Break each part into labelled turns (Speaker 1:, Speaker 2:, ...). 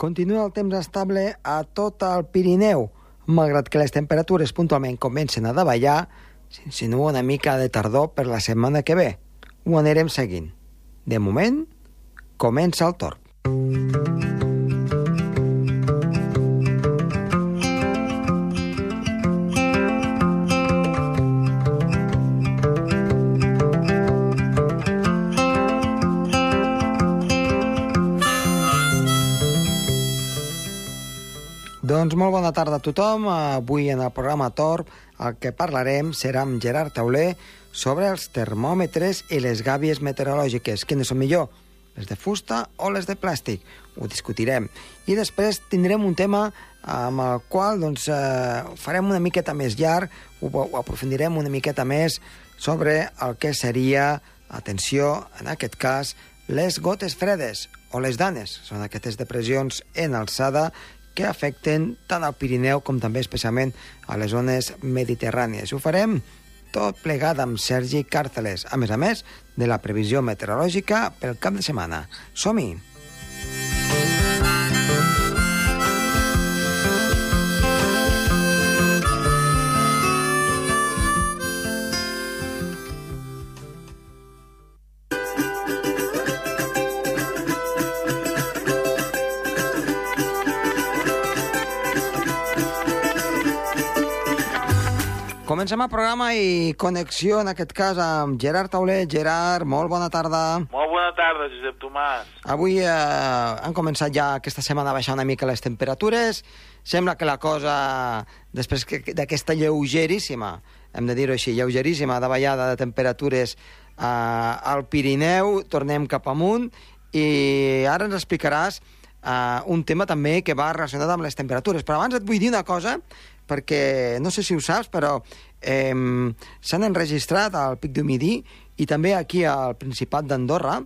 Speaker 1: Continua el temps estable a tot el Pirineu, malgrat que les temperatures puntualment comencen a davallar, s'insinua una mica de tardor per la setmana que ve. Ho anirem seguint. De moment, comença el torn. Doncs molt bona tarda a tothom. Avui en el programa Tor el que parlarem serà amb Gerard Tauler sobre els termòmetres i les gàbies meteorològiques. Quines són millor, les de fusta o les de plàstic? Ho discutirem. I després tindrem un tema amb el qual doncs, eh, farem una miqueta més llarg, ho, ho aprofundirem una miqueta més sobre el que seria, atenció, en aquest cas, les gotes fredes o les danes. Són aquestes depressions en alçada que afecten tant al Pirineu com també especialment a les zones mediterrànies. Ho farem tot plegat amb Sergi Càrceles, a més a més de la previsió meteorològica pel cap de setmana. Som-hi! Comencem el programa i connexió, en aquest cas, amb Gerard Tauler. Gerard, molt bona tarda.
Speaker 2: Molt bona tarda, Josep Tomàs.
Speaker 1: Avui eh, han començat ja aquesta setmana a baixar una mica les temperatures. Sembla que la cosa, després d'aquesta lleugeríssima, hem de dir-ho així, lleugeríssima davallada de temperatures eh, al Pirineu, tornem cap amunt i ara ens explicaràs eh, un tema també que va relacionat amb les temperatures. Però abans et vull dir una cosa perquè no sé si ho saps, però eh, s'han enregistrat al Pic du Midi i també aquí al Principat d'Andorra,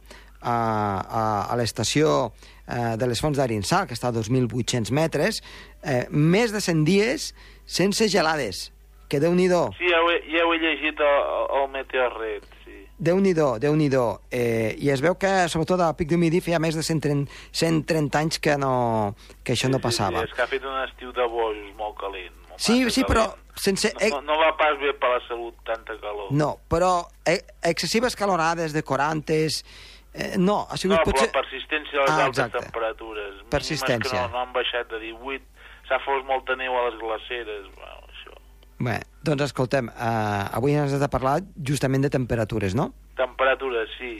Speaker 1: a, a, a l'estació eh, de les Fonts d'Arinsal, que està a 2.800 metres, eh, més de 100 dies sense gelades. Que déu nhi
Speaker 2: Sí, ja ho, he, ja ho he llegit al, sí.
Speaker 1: Déu-n'hi-do, déu nhi déu eh, I es veu que, sobretot, al Pic du Midi feia més de 130, 130 anys que, no, que això
Speaker 2: sí,
Speaker 1: no passava.
Speaker 2: Sí, sí, és que ha fet un estiu de bojos molt calent. Molt
Speaker 1: Sí, sí, però
Speaker 2: calent.
Speaker 1: sense...
Speaker 2: No, no va pas bé per la salut tanta calor.
Speaker 1: No, però eh, excessives calorades de 40... Eh, no, ha sigut
Speaker 2: no però
Speaker 1: potser...
Speaker 2: la persistència de les
Speaker 1: Ah,
Speaker 2: altes
Speaker 1: exacte.
Speaker 2: temperatures.
Speaker 1: Persistència.
Speaker 2: Que no, no han baixat de 18. S'ha fos molta neu a les glaceres.
Speaker 1: Bé, doncs escoltem, eh, avui ens has de parlar justament de temperatures, no?
Speaker 2: Temperatura, sí.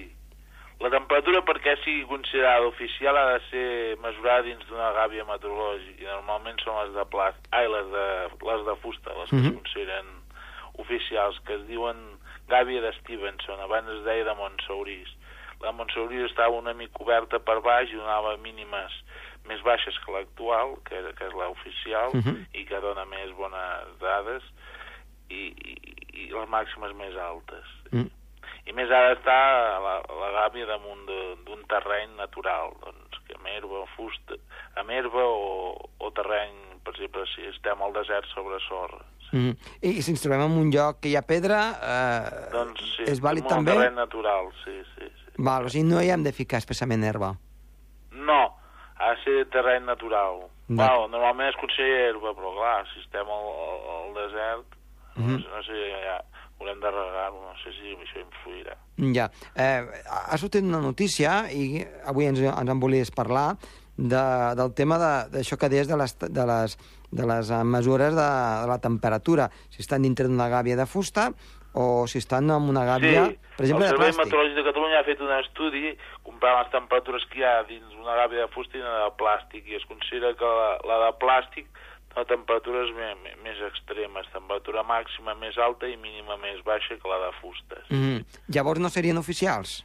Speaker 2: La temperatura, perquè sigui considerada oficial, ha de ser mesurada dins d'una gàbia meteorològica, i normalment són les de plàstic, ai, les de, les de fusta, les que
Speaker 1: Mhm.
Speaker 2: es consideren oficials, que es diuen gàbia de Stevenson, abans es deia de Montsaurís. La Montsaurís estava una mica coberta per baix i donava mínimes més baixes que l'actual, que, que és l'oficial,
Speaker 1: Mhm.
Speaker 2: i que dona més bones dades, i, i, i les màximes més altes.
Speaker 1: Mm.
Speaker 2: I més ha d'estar la, la gàbia damunt d'un terreny natural, doncs, que amb herba, o fusta, amb herba o, o terreny, per exemple, si estem al desert sobre sorra.
Speaker 1: Mm. I, i si ens trobem en un lloc que hi ha pedra, eh,
Speaker 2: Doncs sí,
Speaker 1: és vàlid també?
Speaker 2: un terreny natural, sí, sí, sí.
Speaker 1: Val, o sigui, no hi hem de ficar especialment herba.
Speaker 2: No, ha de ser terreny natural.
Speaker 1: De-
Speaker 2: Val, normalment es considera herba, però clar, si estem al, al, desert, no,
Speaker 1: Mhm.
Speaker 2: sé, no sé, ja, haurem de regar-ho, no sé si això influirà.
Speaker 1: Ja. Eh, ha sortit una notícia, i avui ens, ens en volies parlar, de, del tema de- d'això que deies de les, de les, de les mesures de, de la temperatura, si estan dintre d'una gàbia de fusta o si estan en una gàbia,
Speaker 2: sí,
Speaker 1: per exemple,
Speaker 2: el Servei. Meteorològic de Catalunya ha fet un estudi comparant les temperatures que hi ha dins una gàbia de fusta i una de plàstic, i es considera que la, la de plàstic té temperatures me, més extremes, temperatura màxima més alta i mínima més baixa que la de fusta.
Speaker 1: Mm. Llavors no serien oficials?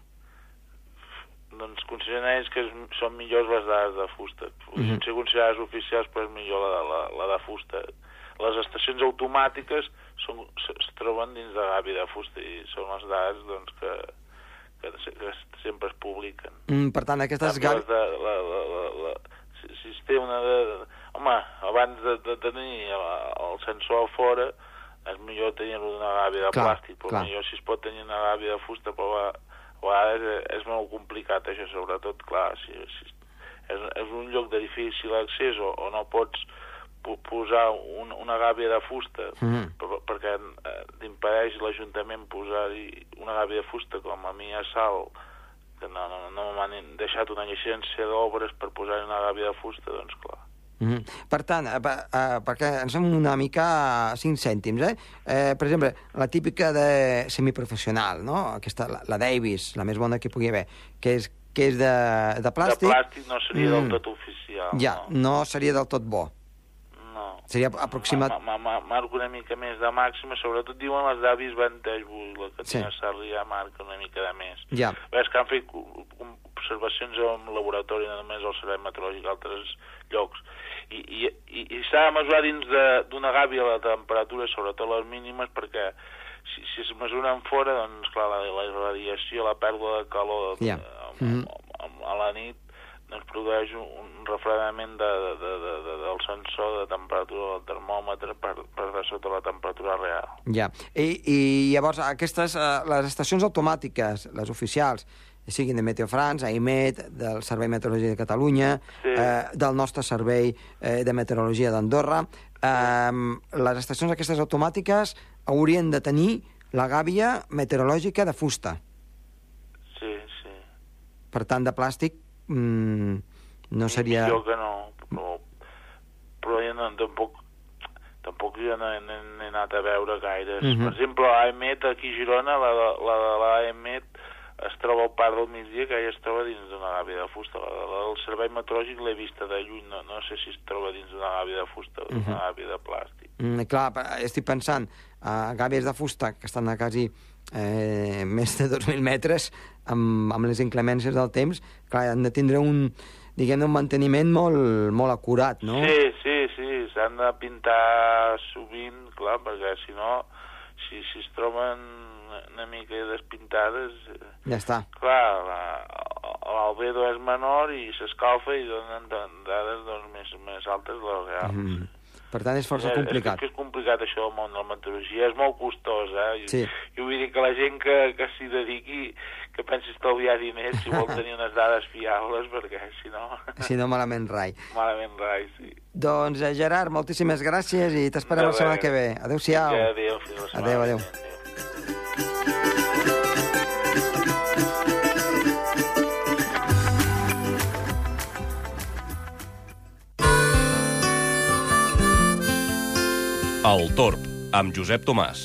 Speaker 2: Doncs consideren ells que són millors les dades de fusta.
Speaker 1: Mhm.
Speaker 2: Sense ser considerades oficials, però és millor la, de- la, la de fusta. Les estacions automàtiques són, es troben dins de gàbia de fusta i són les dades doncs, que, que, que sempre es publiquen.
Speaker 1: Mm, per tant, aquestes
Speaker 2: les de, la, la, la, la, si, si es té una de... Home, abans de, de tenir el, el sensor a fora, és millor tenir-lo d'una gàbia de
Speaker 1: Clar,
Speaker 2: plàstic, però
Speaker 1: clar.
Speaker 2: millor si es pot tenir una gàbia de fusta, però a, a vegades és, és molt complicat això, sobretot, clar, si, si és, és un lloc de difícil accés o, o no pots posar un, una gàbia de fusta mm -hmm. per, perquè eh, t'impedeix l'Ajuntament posar-hi una gàbia de fusta com a mi a Sal que no, no, no m'han deixat una llicència d'obres per posar-hi una gàbia de fusta, doncs clar.
Speaker 1: Mm -hmm. Per tant, eh, eh, perquè ens som una mica a 5 cèntims, eh? eh? Per exemple, la típica de semiprofessional, no? Aquesta, la, la Davis, la més bona que pugui haver, que és, que és de, de plàstic...
Speaker 2: De plàstic no seria mm. del tot oficial.
Speaker 1: Ja, no, no seria del tot bo. Seria aproximat...
Speaker 2: Marca una mica més de màxima, sobretot diuen les d'avis Vantage la que sí. tenia Sarrià marca una mica de més.
Speaker 1: Ja.
Speaker 2: Ves que han fet observacions en laboratori, no només al Servei Meteorològic, altres llocs, i, i, i, i s'ha de mesurar dins d'una gàbia la temperatura, sobretot les mínimes, perquè si, si es mesuren fora, doncs clar, la, la radiació, la pèrdua de calor
Speaker 1: yeah.
Speaker 2: a, mm -hmm. a, a la nit doncs produeix un, un refredament de, de, de, de, del sensor de temperatura del termòmetre per, per de sota la temperatura real.
Speaker 1: Ja, I, i llavors aquestes, eh, les estacions automàtiques, les oficials, siguin de Meteo France, AIMET, del Servei Meteorologia de Catalunya, sí. eh, del nostre Servei eh, de Meteorologia d'Andorra. Eh, les estacions aquestes automàtiques haurien de tenir la gàbia meteorològica de fusta.
Speaker 2: Sí, sí.
Speaker 1: Per tant, de plàstic mm, no seria...
Speaker 2: Millor que no, però, però jo no, tampoc tampoc jo no, no he anat a veure gaires. Uh mhm. -huh. Per exemple, l'AEMET aquí a Girona, la, la, la, l'AEMET, es troba al parc del migdia, que ja es troba dins d'una gàbia de fusta. El servei meteorològic l'he vista de lluny, no, no sé si es troba dins d'una gàbia de fusta o d'una uh mhm. -huh. gàbia de plàstic.
Speaker 1: Mm, clar, estic pensant, a uh, gàbies de fusta que estan a quasi eh, més de 2.000 metres, amb, amb les inclemències del temps, clar, han de tindre un, diguem un manteniment molt, molt acurat, no?
Speaker 2: Sí, sí, sí, s'han de pintar sovint, clar, perquè si no, si, si es troben una mica despintades...
Speaker 1: Eh, ja està.
Speaker 2: Clar, l'albedo és menor i s'escalfa i donen dades doncs, més, més altes de les reals. Mm -hmm.
Speaker 1: Per tant, és força
Speaker 2: és,
Speaker 1: complicat.
Speaker 2: És, és complicat això del món de la meteorologia, és molt costós, eh?
Speaker 1: Sí.
Speaker 2: Jo vull dir que la gent que, que s'hi dediqui, que pensi estalviar diners, si vol tenir unes dades fiables, perquè si no...
Speaker 1: Si no, malament rai.
Speaker 2: Malament rai, sí.
Speaker 1: Doncs, eh, Gerard, moltíssimes gràcies i t'esperem la setmana que ve. Adéu-siau.
Speaker 2: Adéu, fins la setmana
Speaker 1: adéu. adéu.
Speaker 3: El Torb, amb Josep Tomàs.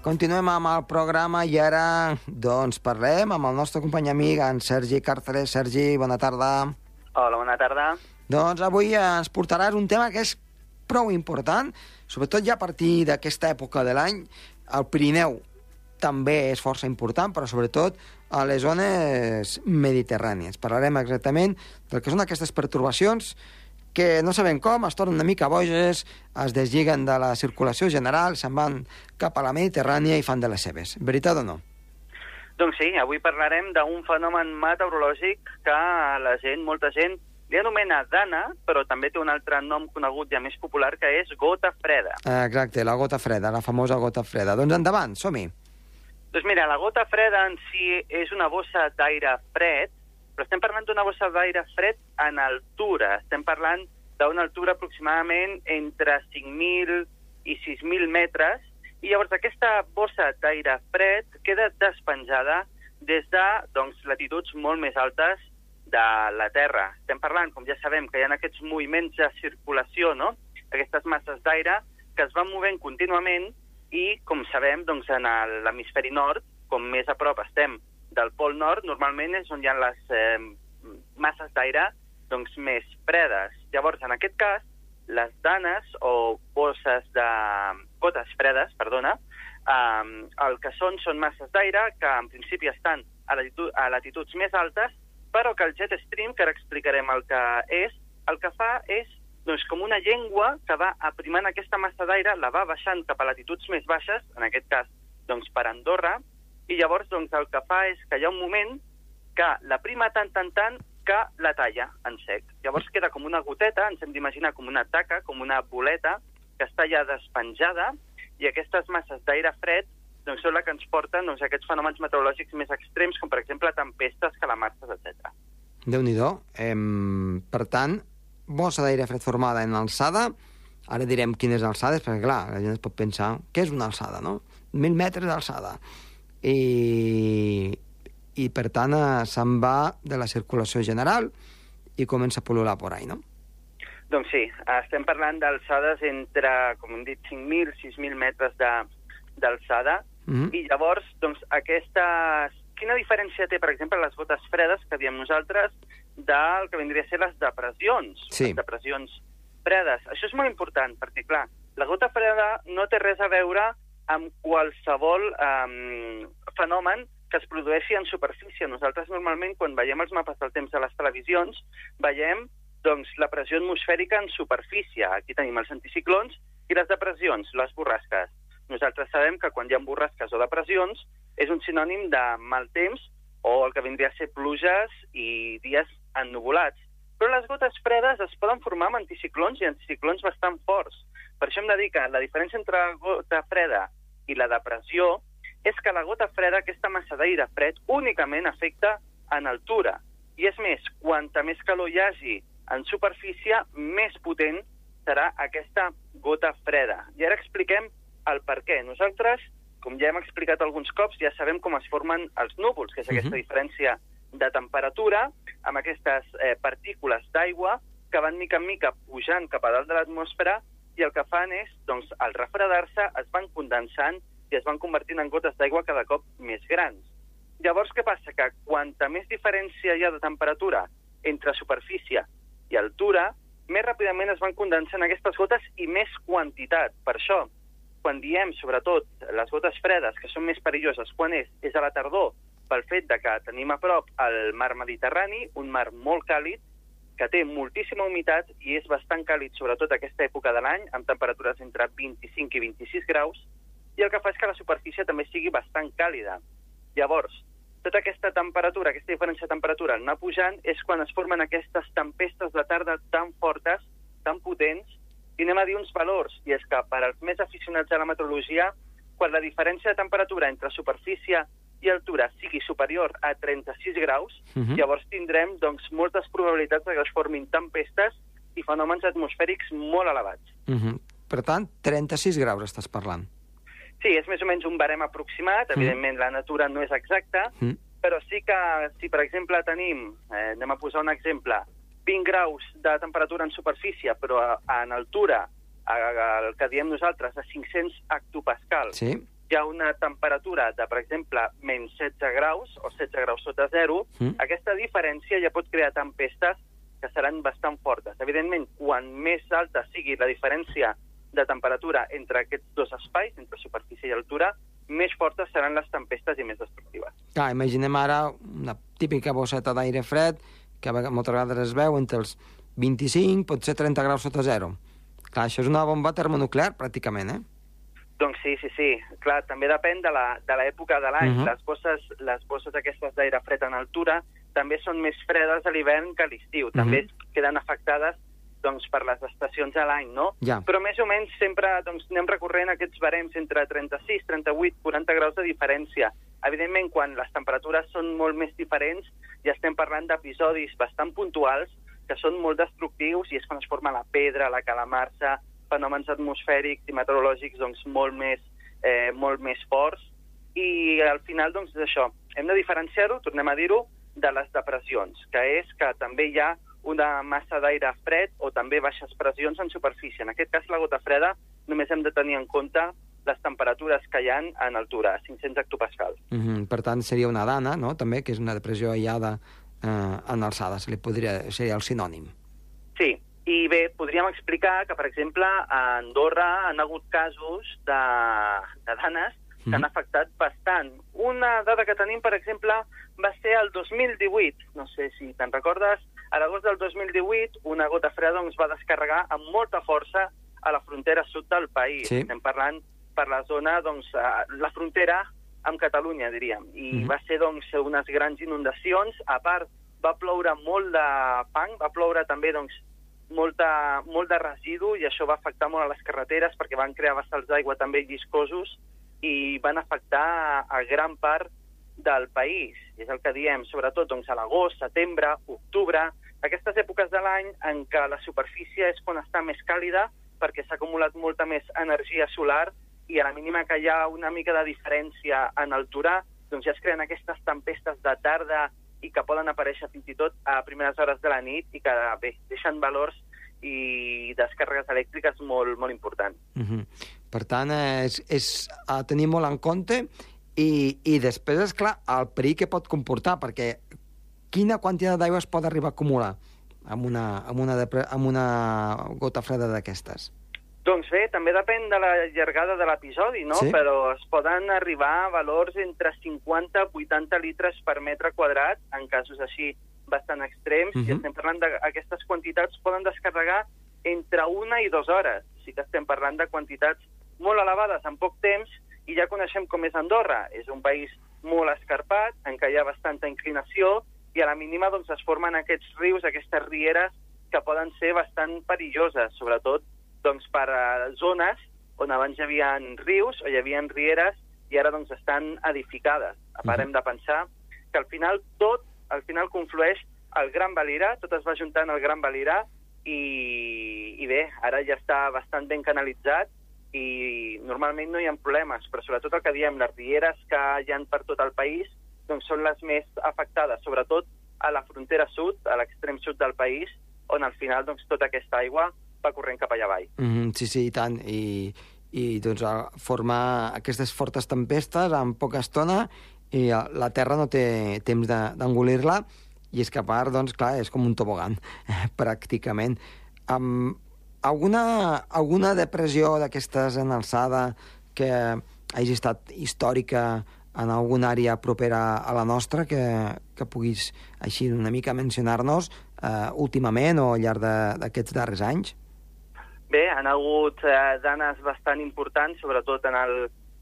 Speaker 1: Continuem amb el programa i ara doncs parlem amb el nostre company amic, en Sergi Carceres. Sergi, bona tarda.
Speaker 4: Hola, bona tarda.
Speaker 1: Doncs avui ens portaràs un tema que és prou important, sobretot ja a partir d'aquesta època de l'any, el Pirineu també és força important, però sobretot a les zones mediterrànies. Parlarem exactament del que són aquestes pertorbacions que no sabem com, es tornen una mica boges, es deslliguen de la circulació general, se'n van cap a la Mediterrània i fan de les seves. Veritat o no?
Speaker 4: Doncs sí, avui parlarem d'un fenomen meteorològic que la gent, molta gent, li anomena dana, però també té un altre nom conegut ja més popular, que és gota freda.
Speaker 1: Exacte, la gota freda, la famosa gota freda. Doncs endavant, som-hi.
Speaker 4: Doncs mira, la gota freda en si és una bossa d'aire fred, però estem parlant d'una bossa d'aire fred en altura. Estem parlant d'una altura aproximadament entre 5.000 i 6.000 metres, i llavors aquesta bossa d'aire fred queda despenjada des de doncs, latituds molt més altes de la Terra. Estem parlant, com ja sabem, que hi ha aquests moviments de circulació, no? aquestes masses d'aire que es van movent contínuament i, com sabem, doncs, en l'hemisferi nord, com més a prop estem del pol nord, normalment és on hi ha les eh, masses d'aire doncs, més fredes. Llavors, en aquest cas, les danes o bosses de... gotes fredes, perdona, eh, el que són són masses d'aire que en principi estan a latituds més altes però que el jet stream, que ara explicarem el que és, el que fa és doncs, com una llengua que va aprimant aquesta massa d'aire, la va baixant cap a latituds més baixes, en aquest cas doncs, per Andorra, i llavors doncs, el que fa és que hi ha un moment que la prima tant, tant, tant, que la talla en sec. Llavors queda com una goteta, ens hem d'imaginar com una taca, com una boleta, que està ja despenjada, i aquestes masses d'aire fred doncs, són la que ens porten doncs, aquests fenòmens meteorològics més extrems, com per exemple tempestes, calamarses, etc.
Speaker 1: Déu-n'hi-do. Em, per tant, bossa d'aire fred formada en alçada, ara direm quines alçades, perquè clar, la gent es pot pensar, què és una alçada, no? Mil metres d'alçada. I, I per tant eh, se'n va de la circulació general i comença a pol·lular por ahí, no?
Speaker 4: Doncs sí, estem parlant d'alçades entre, com hem dit, 5.000, 6.000 metres de- d'alçada,
Speaker 1: Mm -hmm.
Speaker 4: i llavors, doncs, aquestes... Quina diferència té, per exemple, les gotes fredes, que diem nosaltres, del que vindria a ser les depressions?
Speaker 1: Sí.
Speaker 4: Les depressions fredes. Això és molt important, perquè, clar, la gota freda no té res a veure amb qualsevol um, fenomen que es produeixi en superfície. Nosaltres, normalment, quan veiem els mapes del temps a les televisions, veiem doncs, la pressió atmosfèrica en superfície. Aquí tenim els anticiclons i les depressions, les borrasques. Nosaltres sabem que quan hi ha borrasques o depressions és un sinònim de mal temps o el que vindria a ser pluges i dies ennuvolats. Però les gotes fredes es poden formar amb anticiclons i anticiclons bastant forts. Per això hem de dir que la diferència entre la gota freda i la depressió és que la gota freda, aquesta massa d'aire fred, únicament afecta en altura. I és més, quanta més calor hi hagi en superfície, més potent serà aquesta gota freda. I ara expliquem el per què. Nosaltres, com ja hem explicat alguns cops, ja sabem com es formen els núvols, que és aquesta
Speaker 1: Mhm.
Speaker 4: diferència de temperatura amb aquestes eh, partícules d'aigua que van mica en mica pujant cap a dalt de l'atmosfera i el que fan és, doncs, al refredar-se, es van condensant i es van convertint en gotes d'aigua cada cop més grans. Llavors, què passa? Que quanta més diferència hi ha de temperatura entre superfície i altura, més ràpidament es van condensant aquestes gotes i més quantitat. Per això, quan diem, sobretot, les gotes fredes, que són més perilloses, quan és? És a la tardor, pel fet de que tenim a prop el mar Mediterrani, un mar molt càlid, que té moltíssima humitat i és bastant càlid, sobretot aquesta època de l'any, amb temperatures entre 25 i 26 graus, i el que fa és que la superfície també sigui bastant càlida. Llavors, tota aquesta temperatura, aquesta diferència de temperatura, anar pujant, és quan es formen aquestes tempestes de tarda tan fortes, tan potents, i anem a dir uns valors, i és que per als més aficionats a la meteorologia, quan la diferència de temperatura entre superfície i altura sigui superior a 36 graus,
Speaker 1: Mhm.
Speaker 4: llavors tindrem doncs, moltes probabilitats de que es formin tempestes i fenòmens atmosfèrics molt elevats.
Speaker 1: Mm -hmm. Per tant, 36 graus estàs parlant.
Speaker 4: Sí, és més o menys un barem aproximat,
Speaker 1: Mm.
Speaker 4: evidentment la natura no és exacta,
Speaker 1: Mm.
Speaker 4: però sí que si, per exemple, tenim, eh, anem a posar un exemple, 20 graus de temperatura en superfície, però a, en altura, a, a, el que diem nosaltres, a 500 hectopascals,
Speaker 1: Sí?
Speaker 4: hi ha una temperatura de, per exemple, menys 16 graus o 16 graus sota zero,
Speaker 1: Mm.
Speaker 4: aquesta diferència ja pot crear tempestes que seran bastant fortes. Evidentment, quan més alta sigui la diferència de temperatura entre aquests dos espais, entre superfície i altura, més fortes seran les tempestes i més destructives.
Speaker 1: Clar, imaginem ara una típica bosseta d'aire fred que moltes vegades es veu entre els 25, potser 30 graus sota zero. Clar, això és una bomba termonuclear, pràcticament, eh?
Speaker 4: Doncs sí, sí, sí. Clar, també depèn de la- de l'època de l'any.
Speaker 1: Mhm.
Speaker 4: Les bosses, les bosses aquestes d'aire fred en altura també són més fredes a l'hivern que a l'estiu. També queden afectades doncs, per les estacions a l'any, no?
Speaker 1: Ja.
Speaker 4: Però més o menys sempre doncs, anem recorrent aquests barems entre 36, 38, 40 graus de diferència. Evidentment, quan les temperatures són molt més diferents, ja estem parlant d'episodis bastant puntuals que són molt destructius i és quan es forma la pedra, la calamarsa, fenòmens atmosfèrics i meteorològics doncs, molt, més, eh, molt més forts. I al final, doncs, és això. Hem de diferenciar-ho, tornem a dir-ho, de les depressions, que és que també hi ha una massa d'aire fred o també baixes pressions en superfície. En aquest cas, la gota freda, només hem de tenir en compte les temperatures que hi ha en altura, 500 hectopascals.
Speaker 1: Mm -hmm. Per tant, seria una dana, no?, també, que és una depressió aïllada eh, en alçada, se li podria, seria el sinònim.
Speaker 4: Sí, i bé, podríem explicar que, per exemple, a Andorra han hagut casos de, de danes que
Speaker 1: Mhm.
Speaker 4: han afectat bastant. Una dada que tenim, per exemple, va ser el 2018. No sé si te'n recordes. A l'agost del 2018, una gota freda doncs, va descarregar amb molta força a la frontera sud del país.
Speaker 1: Sí.
Speaker 4: Estem parlant per la zona, doncs, la frontera amb Catalunya, diríem. I
Speaker 1: Mhm.
Speaker 4: va ser, doncs, unes grans inundacions, a part va ploure molt de fang, va ploure també doncs, molta, molt de residu i això va afectar molt a les carreteres perquè van crear vessals d'aigua també lliscosos i van afectar a, gran part del país. És el que diem, sobretot doncs, a l'agost, setembre, octubre, aquestes èpoques de l'any en què la superfície és quan està més càlida perquè s'ha acumulat molta més energia solar i a la mínima que hi ha una mica de diferència en altura, doncs ja es creen aquestes tempestes de tarda i que poden aparèixer fins i tot a primeres hores de la nit i que bé, deixen valors i descàrregues elèctriques molt, molt importants.
Speaker 1: Uh -huh. Per tant, és, és a tenir molt en compte i, i després, és clar, el perill que pot comportar, perquè quina quantitat d'aigua es pot arribar a acumular amb una, amb una, amb una gota freda d'aquestes?
Speaker 4: Doncs bé, també depèn de la llargada de l'episodi, no?
Speaker 1: Sí?
Speaker 4: Però es poden arribar a valors entre 50 i 80 litres per metre quadrat, en casos així bastant extrems, uh -huh. i estem parlant d'aquestes quantitats poden descarregar entre una i dues hores. Sí que estem parlant de quantitats molt elevades en poc temps, i ja coneixem com és Andorra. És un país molt escarpat, en què hi ha bastanta inclinació, i a la mínima doncs, es formen aquests rius, aquestes rieres, que poden ser bastant perilloses, sobretot doncs, per a zones on abans hi havia rius o hi havia rieres i ara doncs, estan edificades. A part, uh -huh. hem de pensar que al final tot al final conflueix el Gran Valira, tot es va juntant al Gran Valira i, i bé, ara ja està bastant ben canalitzat i normalment no hi ha problemes, però sobretot el que diem, les rieres que hi han per tot el país doncs són les més afectades, sobretot a la frontera sud, a l'extrem sud del país, on al final doncs, tota aquesta aigua va corrent cap allà avall.
Speaker 1: Mm -hmm, sí, sí, i tant. I, i doncs, formar aquestes fortes tempestes en poca estona i la Terra no té temps d'engolir-la i part, doncs, clar, és com un tobogan, pràcticament. Um, alguna, alguna depressió d'aquestes en alçada que hagi estat històrica en alguna àrea propera a la nostra que, que puguis així una mica mencionar-nos eh, últimament o al llarg d'aquests darrers anys?
Speaker 4: Bé, han hagut eh, danes bastant importants, sobretot en el,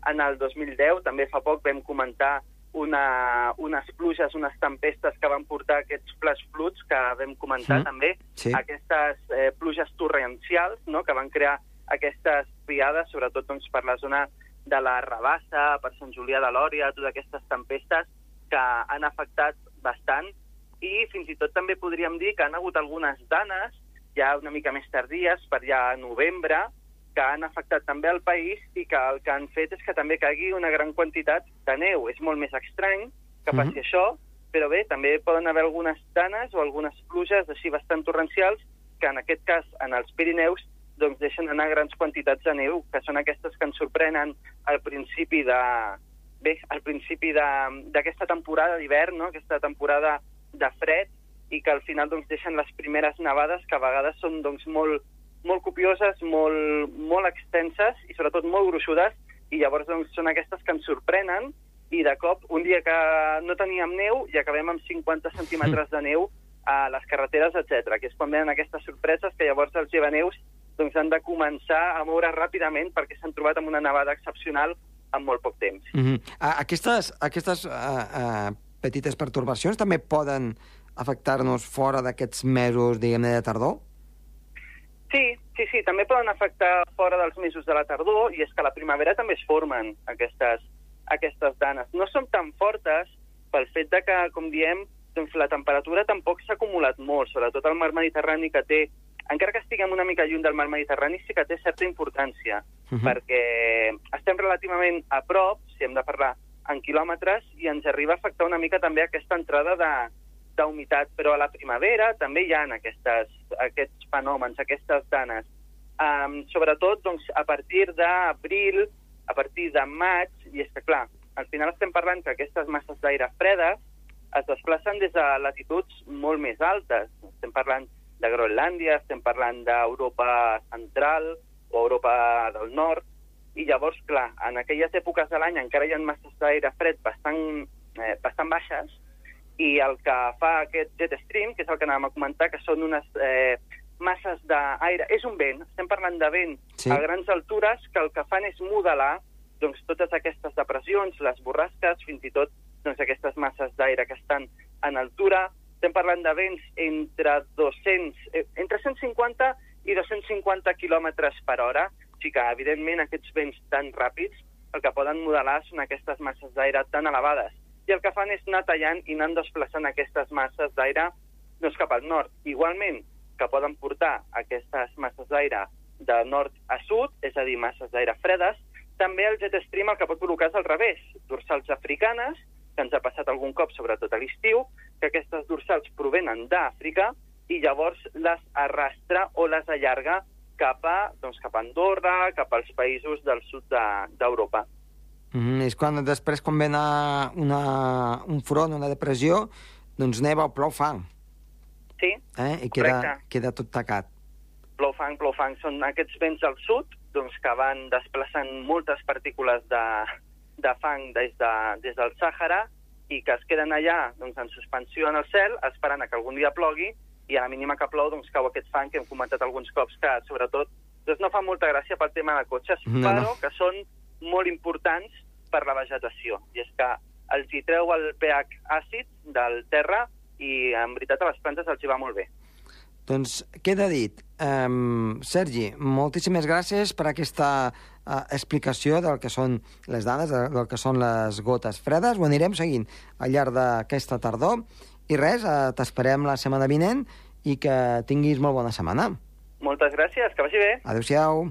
Speaker 4: en el 2010. També fa poc vam comentar una, unes pluges, unes tempestes que van portar aquests flash floods que vam comentar mm. també,
Speaker 1: sí.
Speaker 4: aquestes eh, pluges torrencials no?, que van crear aquestes riades, sobretot doncs, per la zona de la Rabassa, per Sant Julià de Lòria, totes aquestes tempestes que han afectat bastant i fins i tot també podríem dir que han hagut algunes danes ja una mica més tardies, per ja novembre, que han afectat també el país i que el que han fet és que també caigui una gran quantitat de neu. És molt més estrany que passi mm -hmm. això, però bé, també poden haver algunes danes o algunes pluges així bastant torrencials que en aquest cas en els Pirineus doncs deixen anar grans quantitats de neu, que són aquestes que ens sorprenen al principi de, bé, al principi d'aquesta temporada d'hivern, no? aquesta temporada de fred, i que al final doncs, deixen les primeres nevades, que a vegades són doncs, molt, molt copioses, molt, molt extenses i sobretot molt gruixudes, i llavors doncs, són aquestes que ens sorprenen i de cop, un dia que no teníem neu i acabem amb 50 centímetres de neu a les carreteres, etc. que és quan venen aquestes sorpreses que llavors els llevaneus doncs, han de començar a moure ràpidament perquè s'han trobat amb una nevada excepcional en molt poc temps.
Speaker 1: Mm -hmm. Aquestes, aquestes uh, uh, petites pertorbacions també poden afectar-nos fora d'aquests mesos, diguem-ne, de tardor?
Speaker 4: Sí, sí, sí, també poden afectar fora dels mesos de la tardor, i és que a la primavera també es formen aquestes, aquestes danes. No són tan fortes pel fet de que, com diem, doncs la temperatura tampoc s'ha acumulat molt, sobretot al mar Mediterrani que té encara que estiguem una mica lluny del mar Mediterrani, sí que té certa importància, uh -huh. perquè estem relativament a prop, si hem de parlar en quilòmetres, i ens arriba a afectar una mica també aquesta entrada d'humitat, però a la primavera també hi ha aquestes, aquests fenòmens, aquestes danes. Um, sobretot doncs, a partir d'abril, a partir de maig, i és que, clar, al final estem parlant que aquestes masses d'aire fredes es desplacen des de latituds molt més altes. Estem parlant de Groenlàndia, estem parlant d'Europa central o Europa del nord, i llavors, clar, en aquelles èpoques de l'any encara hi ha masses d'aire fred bastant, eh, bastant baixes, i el que fa aquest jet stream, que és el que anàvem a comentar, que són unes eh, masses d'aire, és un vent, estem parlant de vent sí. a grans altures, que el que fan és modelar doncs, totes aquestes depressions, les borrasques, fins i tot doncs, aquestes masses d'aire que estan en altura, estem parlant de vents entre 200, eh, entre 150 i 250 quilòmetres per hora, o sigui que, evidentment, aquests vents tan ràpids el que poden modelar són aquestes masses d'aire tan elevades. I el que fan és anar tallant i anar desplaçant aquestes masses d'aire doncs, cap al nord. Igualment, que poden portar aquestes masses d'aire de nord a sud, és a dir, masses d'aire fredes, també el jet stream el que pot provocar és al revés, dorsals africanes, que ens ha passat algun cop, sobretot a l'estiu, que aquestes dorsals provenen d'Àfrica i llavors les arrastra o les allarga cap a, doncs, cap a Andorra, cap als països del sud d'Europa. De,
Speaker 1: Mm, és quan després, quan ve una, una, un front, una depressió, doncs neva o plou fang.
Speaker 4: Sí,
Speaker 1: Eh? I queda,
Speaker 4: correcte.
Speaker 1: queda tot tacat.
Speaker 4: Plou fang, plou fang, són aquests vents del sud doncs, que van desplaçant moltes partícules de, de fang des, de, des del Sàhara i que es queden allà doncs, en suspensió en el cel esperant a que algun dia plogui i a la mínima que plou doncs, cau aquest fang que hem comentat alguns cops que sobretot doncs, no fa molta gràcia pel tema de cotxes,
Speaker 1: No,
Speaker 4: no,
Speaker 1: no.
Speaker 4: però que són molt importants per la vegetació. I és que els hi treu el pH àcid del terra i en veritat a les plantes els hi va molt bé.
Speaker 1: Doncs queda dit. Um, Sergi, moltíssimes gràcies per aquesta uh, explicació del que són les dades, de- del que són les gotes fredes. Ho anirem seguint al llarg d'aquesta tardor. I res, uh, t'esperem la setmana vinent i que tinguis molt bona setmana.
Speaker 4: Moltes gràcies, que vagi bé.
Speaker 1: Adéu-siau.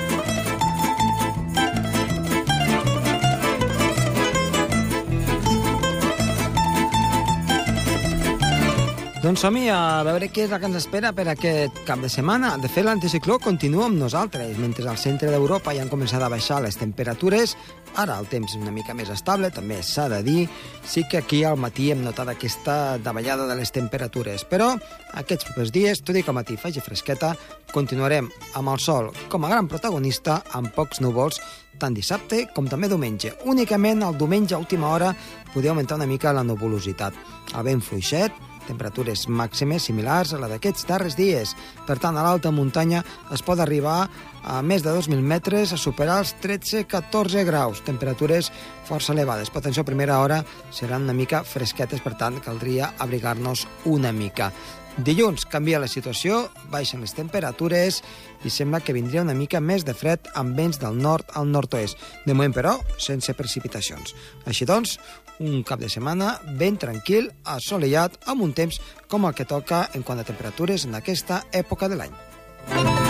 Speaker 1: Doncs som a veure què és el que ens espera per aquest cap de setmana. De fet, l'anticicló continua amb nosaltres. Mentre al centre d'Europa ja han començat a baixar les temperatures, ara el temps és una mica més estable, també s'ha de dir. Sí que aquí al matí hem notat aquesta davallada de les temperatures, però aquests propers dies, tot i que al matí faci fresqueta, continuarem amb el sol com a gran protagonista, amb pocs núvols, tant dissabte com també diumenge. Únicament el diumenge a última hora podria augmentar una mica la nuvolositat. El vent fluixet, temperatures màximes similars a la d'aquests darrers dies. Per tant, a l'alta muntanya es pot arribar a més de 2.000 metres a superar els 13-14 graus, temperatures força elevades. Per atenció, a primera hora seran una mica fresquetes, per tant, caldria abrigar-nos una mica. Dilluns canvia la situació, baixen les temperatures i sembla que vindria una mica més de fred amb vents del nord al nord-oest. De moment, però, sense precipitacions. Així doncs, un cap de setmana ben tranquil, assolellat, amb un temps com el que toca en quant a temperatures en aquesta època de l'any.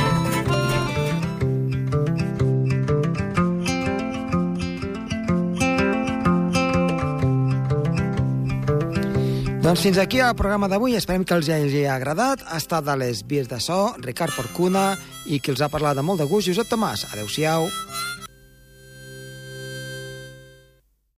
Speaker 1: Doncs fins aquí el programa d'avui. Esperem que els hagi agradat. Ha estat a les vies de so, Ricard Porcuna, i qui els ha parlat de molt de gust, Josep Tomàs. Adéu-siau.